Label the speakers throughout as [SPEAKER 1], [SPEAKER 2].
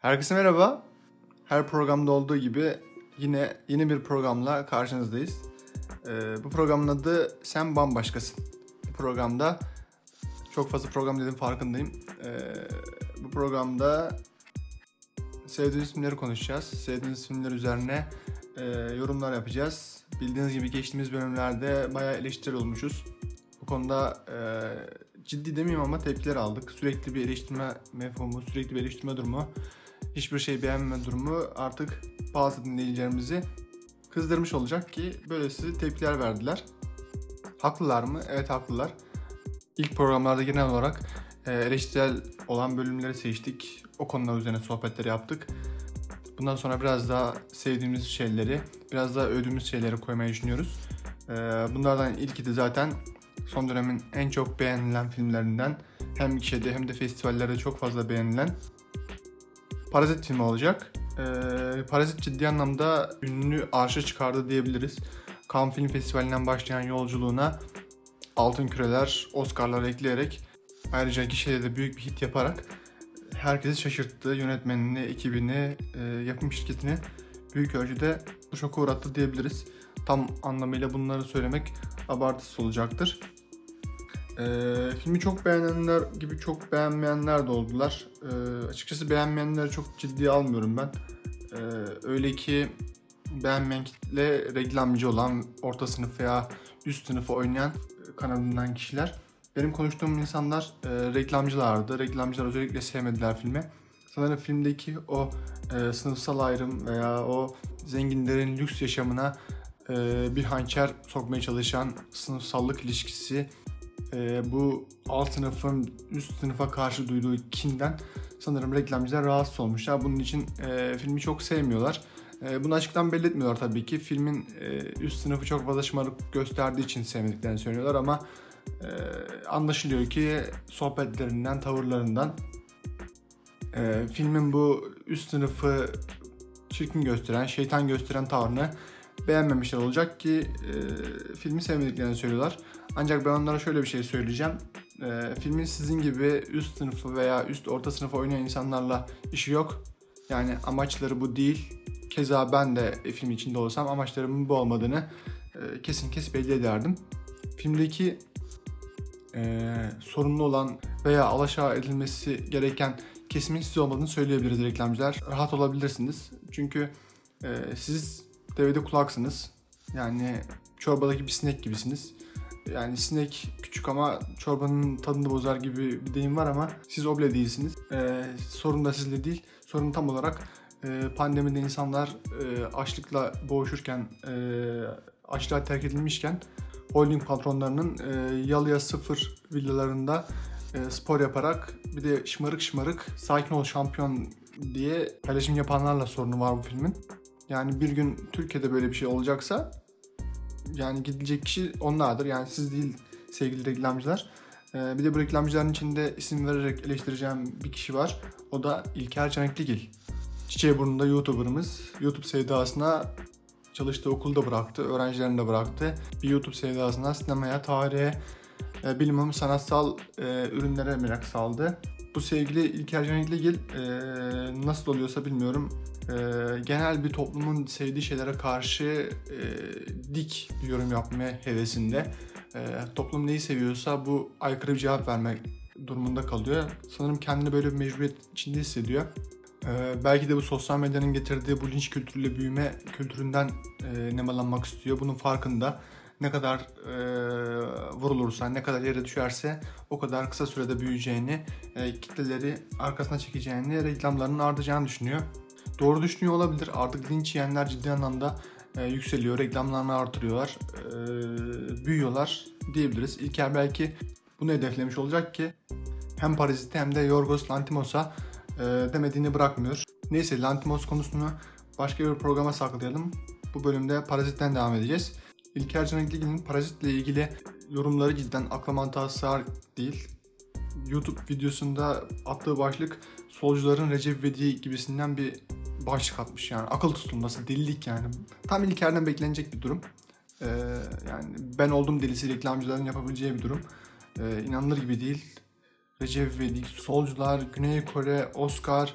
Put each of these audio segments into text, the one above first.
[SPEAKER 1] Herkese merhaba. Her programda olduğu gibi yine yeni bir programla karşınızdayız. Ee, bu programın adı Sen Bambaşkasın. Bu programda çok fazla program dedim farkındayım. Ee, bu programda sevdiğiniz filmleri konuşacağız. Sevdiğiniz filmler üzerine e, yorumlar yapacağız. Bildiğiniz gibi geçtiğimiz bölümlerde bayağı eleştiri olmuşuz. Bu konuda e, ciddi demeyeyim ama tepkiler aldık. Sürekli bir eleştirme mefhumu, sürekli bir eleştirme durumu hiçbir şey beğenmeme durumu artık bazı dinleyicilerimizi kızdırmış olacak ki böylesi tepkiler verdiler. Haklılar mı? Evet haklılar. İlk programlarda genel olarak eleştirel olan bölümleri seçtik. O konular üzerine sohbetleri yaptık. Bundan sonra biraz daha sevdiğimiz şeyleri, biraz daha övdüğümüz şeyleri koymayı düşünüyoruz. E, bunlardan ilki de zaten son dönemin en çok beğenilen filmlerinden hem gişede hem de festivallerde çok fazla beğenilen Parazit filmi olacak. Ee, Parazit ciddi anlamda ünlü arşa çıkardı diyebiliriz. Cannes Film Festivali'nden başlayan yolculuğuna altın küreler, Oscar'lar ekleyerek ayrıca gişede de büyük bir hit yaparak herkesi şaşırttı. Yönetmenini, ekibini, e, yapım şirketini büyük ölçüde şoka uğrattı diyebiliriz. Tam anlamıyla bunları söylemek abartısız olacaktır. Ee, filmi çok beğenenler gibi çok beğenmeyenler de oldular. Ee, açıkçası beğenmeyenleri çok ciddiye almıyorum ben. Ee, öyle ki beğenmeyen kitle reklamcı olan, orta sınıf veya üst sınıfı oynayan kanalından kişiler. Benim konuştuğum insanlar e, reklamcılardı. Reklamcılar özellikle sevmediler filmi. Sanırım filmdeki o e, sınıfsal ayrım veya o zenginlerin lüks yaşamına e, bir hançer sokmaya çalışan sınıfsallık ilişkisi e, bu alt sınıfın üst sınıfa karşı duyduğu kinden sanırım reklamcılar rahatsız olmuşlar. Bunun için e, filmi çok sevmiyorlar. E, bunu açıktan belli etmiyorlar tabii ki. Filmin e, üst sınıfı çok fazla şımarık gösterdiği için sevmediklerini söylüyorlar ama e, anlaşılıyor ki sohbetlerinden, tavırlarından e, filmin bu üst sınıfı çirkin gösteren, şeytan gösteren tavrını beğenmemişler olacak ki e, filmi sevmediklerini söylüyorlar. Ancak ben onlara şöyle bir şey söyleyeceğim. E, filmin sizin gibi üst sınıfı veya üst orta sınıfı oynayan insanlarla işi yok. Yani amaçları bu değil. Keza ben de film içinde olsam amaçlarımın bu olmadığını e, kesin kes belli ederdim. Filmdeki e, sorunlu olan veya alaşağı edilmesi gereken kesimin siz olmadığını söyleyebiliriz reklamcılar. Rahat olabilirsiniz. Çünkü e, siz devede kulaksınız. Yani çorbadaki bir sinek gibisiniz. Yani sinek küçük ama çorbanın tadını bozar gibi bir deyim var ama siz o bile değilsiniz. Ee, sorun da sizde değil. Sorun tam olarak e, pandemide insanlar e, açlıkla boğuşurken, e, açlığa terk edilmişken holding patronlarının e, yalıya sıfır villalarında e, spor yaparak bir de şımarık şımarık sakin ol şampiyon diye paylaşım yapanlarla sorunu var bu filmin. Yani bir gün Türkiye'de böyle bir şey olacaksa yani gidilecek kişi onlardır. Yani siz değil sevgili reklamcılar. Ee, bir de bu reklamcıların içinde isim vererek eleştireceğim bir kişi var. O da İlker Canekligil. Çiçeği burnunda YouTuber'ımız. YouTube sevdasına çalıştığı okulda bıraktı, öğrencilerini de bıraktı. Bir YouTube sevdasına sinemaya, tarihe, e, bilimum, sanatsal e, ürünlere merak saldı. Bu sevgili İlker Canekligil e, nasıl oluyorsa bilmiyorum e, genel bir toplumun sevdiği şeylere karşı e, dik bir yorum yapmaya hevesinde. E, toplum neyi seviyorsa bu aykırı bir cevap vermek durumunda kalıyor. Sanırım kendini böyle bir mecburiyet içinde hissediyor. E, belki de bu sosyal medyanın getirdiği bu linç kültürüyle büyüme kültüründen e, nemalanmak istiyor. Bunun farkında ne kadar e, vurulursa, ne kadar yere düşerse o kadar kısa sürede büyüyeceğini, e, kitleleri arkasına çekeceğini, reklamlarının artacağını düşünüyor. Doğru düşünüyor olabilir. Artık linç yiyenler ciddi anlamda e, yükseliyor. Reklamlarını artırıyorlar. E, büyüyorlar diyebiliriz. İlker belki bunu hedeflemiş olacak ki hem Parazit'e hem de Yorgos Lantimos'a e, demediğini bırakmıyor. Neyse Lantimos konusunu başka bir programa saklayalım. Bu bölümde Parazit'ten devam edeceğiz. İlker Canekli'nin Parazit'le ilgili yorumları cidden akla mantığa sığar değil. YouTube videosunda attığı başlık solcuların Recep İvedik gibisinden bir başlık atmış yani akıl tutulması, delilik yani. Tam İlker'den beklenecek bir durum. Ee, yani ben oldum delisi reklamcıların yapabileceği bir durum. Ee, inanılır gibi değil. Recep İvedik, Solcular, Güney Kore, Oscar.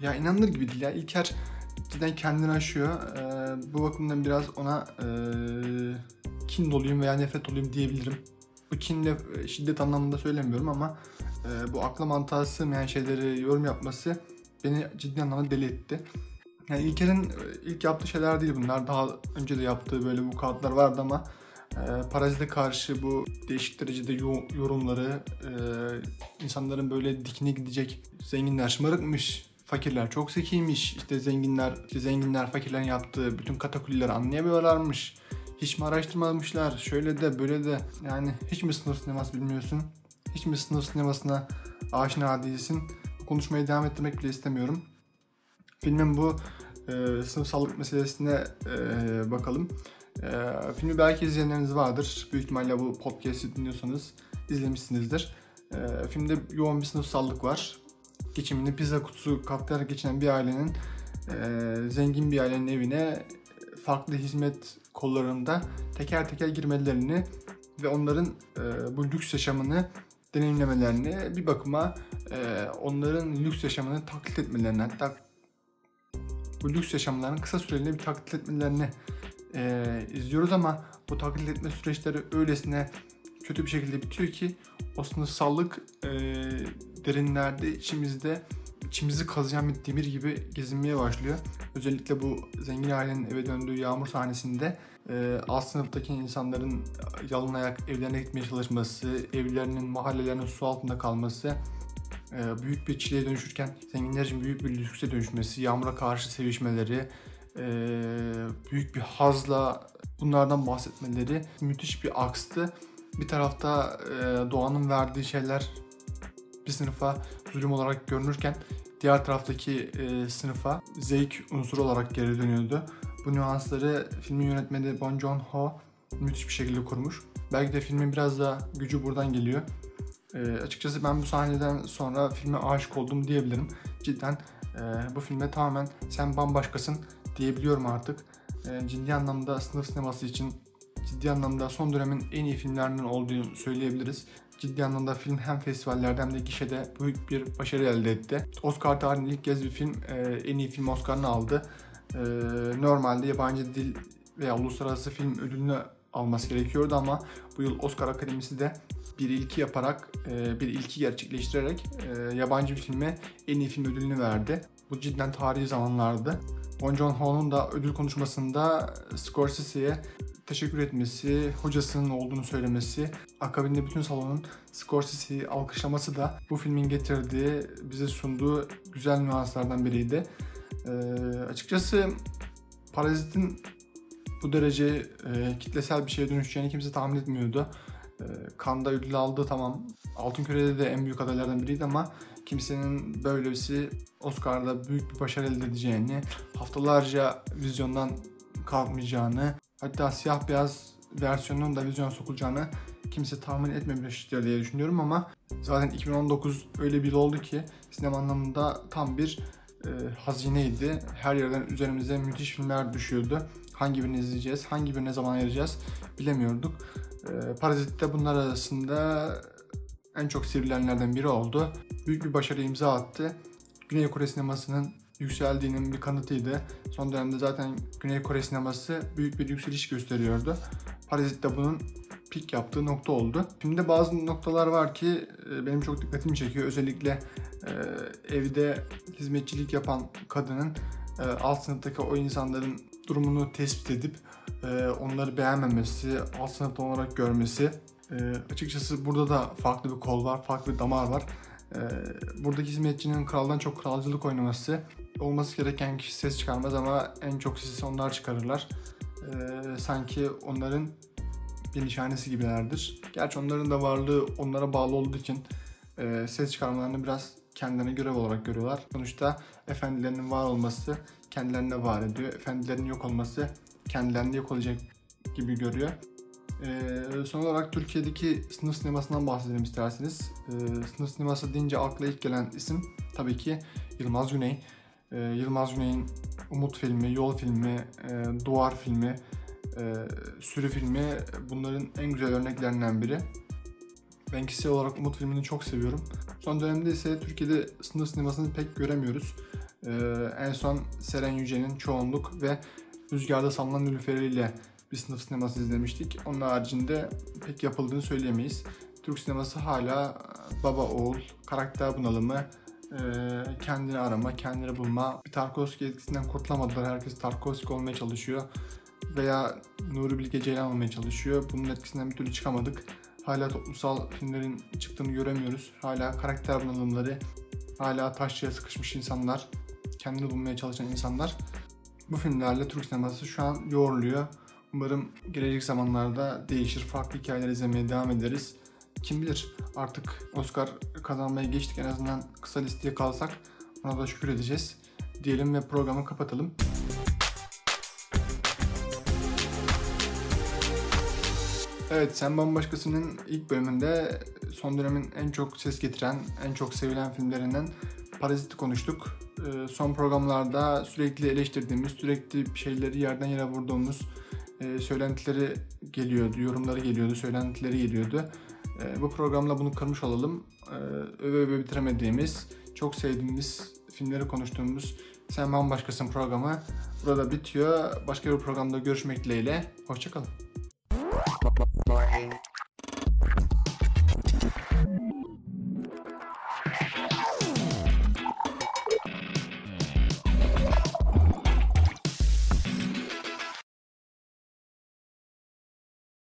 [SPEAKER 1] Ya inanılır gibi değil ya. İlker cidden kendini aşıyor. Ee, bu bakımdan biraz ona e, kin doluyum veya nefret doluyum diyebilirim. Bu kinle şiddet anlamında söylemiyorum ama e, bu akla mantığa sığmayan şeyleri yorum yapması beni ciddi anlamda deli etti. Yani İlker'in ilk yaptığı şeyler değil bunlar. Daha önce de yaptığı böyle bu kağıtlar vardı ama e, parazite karşı bu değişik derecede yorumları, e, insanların böyle dikine gidecek zenginler şımarıkmış, fakirler çok zekiymiş, işte zenginler, işte zenginler fakirlerin yaptığı bütün katakullileri anlayamıyorlarmış. Hiç mi araştırmamışlar? Şöyle de böyle de. Yani hiç mi sınıf sineması bilmiyorsun? Hiç mi sınıf sinemasına aşina değilsin? Konuşmaya devam ettirmek bile istemiyorum. Filmin bu e, sınıfsallık meselesine e, bakalım. E, filmi belki izleyenleriniz vardır. Büyük ihtimalle bu podcast'i dinliyorsanız izlemişsinizdir. E, filmde yoğun bir sınıfsallık var. Geçimini pizza kutusu katlayarak geçinen bir ailenin e, zengin bir ailenin evine farklı hizmet kollarında teker teker girmelerini ve onların e, bu lüks yaşamını deneyimlemelerini bir bakıma e, onların lüks yaşamını taklit etmelerini hatta bu lüks yaşamlarını kısa süreli bir taklit etmelerini e, izliyoruz ama bu taklit etme süreçleri öylesine kötü bir şekilde bitiyor ki o sınıfsallık e, derinlerde içimizde içimizi kazıyan bir demir gibi gezinmeye başlıyor. Özellikle bu zengin ailenin eve döndüğü yağmur sahnesinde e, alt sınıftaki insanların yalın ayak evlerine gitmeye çalışması, evlerinin, mahallelerinin su altında kalması e, büyük bir çileye dönüşürken zenginler için büyük bir lükse dönüşmesi, yağmura karşı sevişmeleri, büyük bir hazla bunlardan bahsetmeleri müthiş bir akstı. Bir tarafta e, doğanın verdiği şeyler bir sınıfa zulüm olarak görünürken diğer taraftaki e, sınıfa zevk unsuru olarak geri dönüyordu. Bu nüansları filmin yönetmeni Bon Joon-ho müthiş bir şekilde kurmuş. Belki de filmin biraz da gücü buradan geliyor. E, açıkçası ben bu sahneden sonra filme aşık oldum diyebilirim. Cidden e, bu filme tamamen sen bambaşkasın diyebiliyorum artık. E, ciddi anlamda sınıf sineması için ciddi anlamda son dönemin en iyi filmlerinin olduğunu söyleyebiliriz. Ciddi anlamda film hem festivallerde hem de gişede büyük bir başarı elde etti. Oscar tarihinde ilk kez bir film e, en iyi film Oscar'ını aldı. E, normalde yabancı dil veya uluslararası film ödülünü alması gerekiyordu ama bu yıl Oscar Akademisi de bir ilki yaparak, e, bir ilki gerçekleştirerek yabancı bir filme en iyi film ödülünü verdi. Bu cidden tarihi zamanlardı. Bon Joon-ho'nun da ödül konuşmasında Scorsese'ye teşekkür etmesi, hocasının olduğunu söylemesi, akabinde bütün salonun Scorsese'yi alkışlaması da bu filmin getirdiği, bize sunduğu güzel nüanslardan biriydi. Ee, açıkçası Parazit'in bu derece e, kitlesel bir şeye dönüşeceğini kimse tahmin etmiyordu. E, Kanda ödül aldı tamam. Altın Küre'de de en büyük adaylardan biriydi ama kimsenin böylesi Oscar'da büyük bir başarı elde edeceğini, haftalarca vizyondan kalkmayacağını, hatta siyah beyaz versiyonunun da vizyona sokulacağını kimse tahmin etmemiştir diye düşünüyorum ama zaten 2019 öyle bir yıl oldu ki sinema anlamında tam bir e, hazineydi. Her yerden üzerimize müthiş filmler düşüyordu. Hangi birini izleyeceğiz, hangi birini ne zaman ayıracağız bilemiyorduk. E, Parazit de bunlar arasında en çok sivrilenlerden biri oldu. Büyük bir başarı imza attı. Güney Kore sinemasının yükseldiğinin bir kanıtıydı. Son dönemde zaten Güney Kore sineması büyük bir yükseliş gösteriyordu. Parazit de bunun pik yaptığı nokta oldu. Filmde bazı noktalar var ki e, benim çok dikkatimi çekiyor. Özellikle e, evde hizmetçilik yapan kadının e, alt sınıftaki o insanların durumunu tespit edip onları beğenmemesi, alt sınıfta olarak görmesi. Açıkçası burada da farklı bir kol var, farklı bir damar var. Buradaki hizmetçinin kraldan çok kralcılık oynaması olması gereken kişi ses çıkarmaz ama en çok sesi onlar çıkarırlar. Sanki onların bir nişanesi gibilerdir. Gerçi onların da varlığı onlara bağlı olduğu için e, ses çıkarmalarını biraz kendilerine görev olarak görüyorlar. Sonuçta efendilerinin var olması kendilerine var ediyor. Efendilerin yok olması kendilerini yok olacak gibi görüyor. E, son olarak Türkiye'deki sınıf sinemasından bahsedelim isterseniz. E, sınıf sineması deyince akla ilk gelen isim tabii ki Yılmaz Güney. e, Yılmaz Güney'in Umut filmi, Yol filmi, e, Duvar filmi, e, Sürü filmi bunların en güzel örneklerinden biri. Ben kişisel olarak Umut filmini çok seviyorum. Son dönemde ise Türkiye'de sınıf sinemasını pek göremiyoruz. Ee, en son Seren Yüce'nin Çoğunluk ve Rüzgarda Sallanan Nülüferi ile bir sınıf sineması izlemiştik. Onun haricinde pek yapıldığını söyleyemeyiz. Türk sineması hala baba oğul, karakter bunalımı, e, kendini arama, kendini bulma. Bir Tarkovski etkisinden kurtulamadılar. Herkes Tarkovski olmaya çalışıyor. Veya Nuri Bilge Ceylan olmaya çalışıyor. Bunun etkisinden bir türlü çıkamadık. Hala toplumsal filmlerin çıktığını göremiyoruz. Hala karakter bunalımları, hala taşçıya sıkışmış insanlar, kendini bulmaya çalışan insanlar. Bu filmlerle Türk sineması şu an yoğruluyor. Umarım gelecek zamanlarda değişir, farklı hikayeler izlemeye devam ederiz. Kim bilir artık Oscar kazanmaya geçtik en azından kısa listeye kalsak ona da şükür edeceğiz. Diyelim ve programı kapatalım. Evet, Sen Bambaşkası'nın ilk bölümünde son dönemin en çok ses getiren, en çok sevilen filmlerinden Parazit'i konuştuk. Ee, son programlarda sürekli eleştirdiğimiz, sürekli şeyleri yerden yere vurduğumuz e, söylentileri geliyordu, yorumları geliyordu, söylentileri geliyordu. E, bu programla bunu kırmış olalım. E, öve öve bitiremediğimiz, çok sevdiğimiz filmleri konuştuğumuz Sen Bambaşkasın programı burada bitiyor. Başka bir programda görüşmek dileğiyle. Hoşçakalın.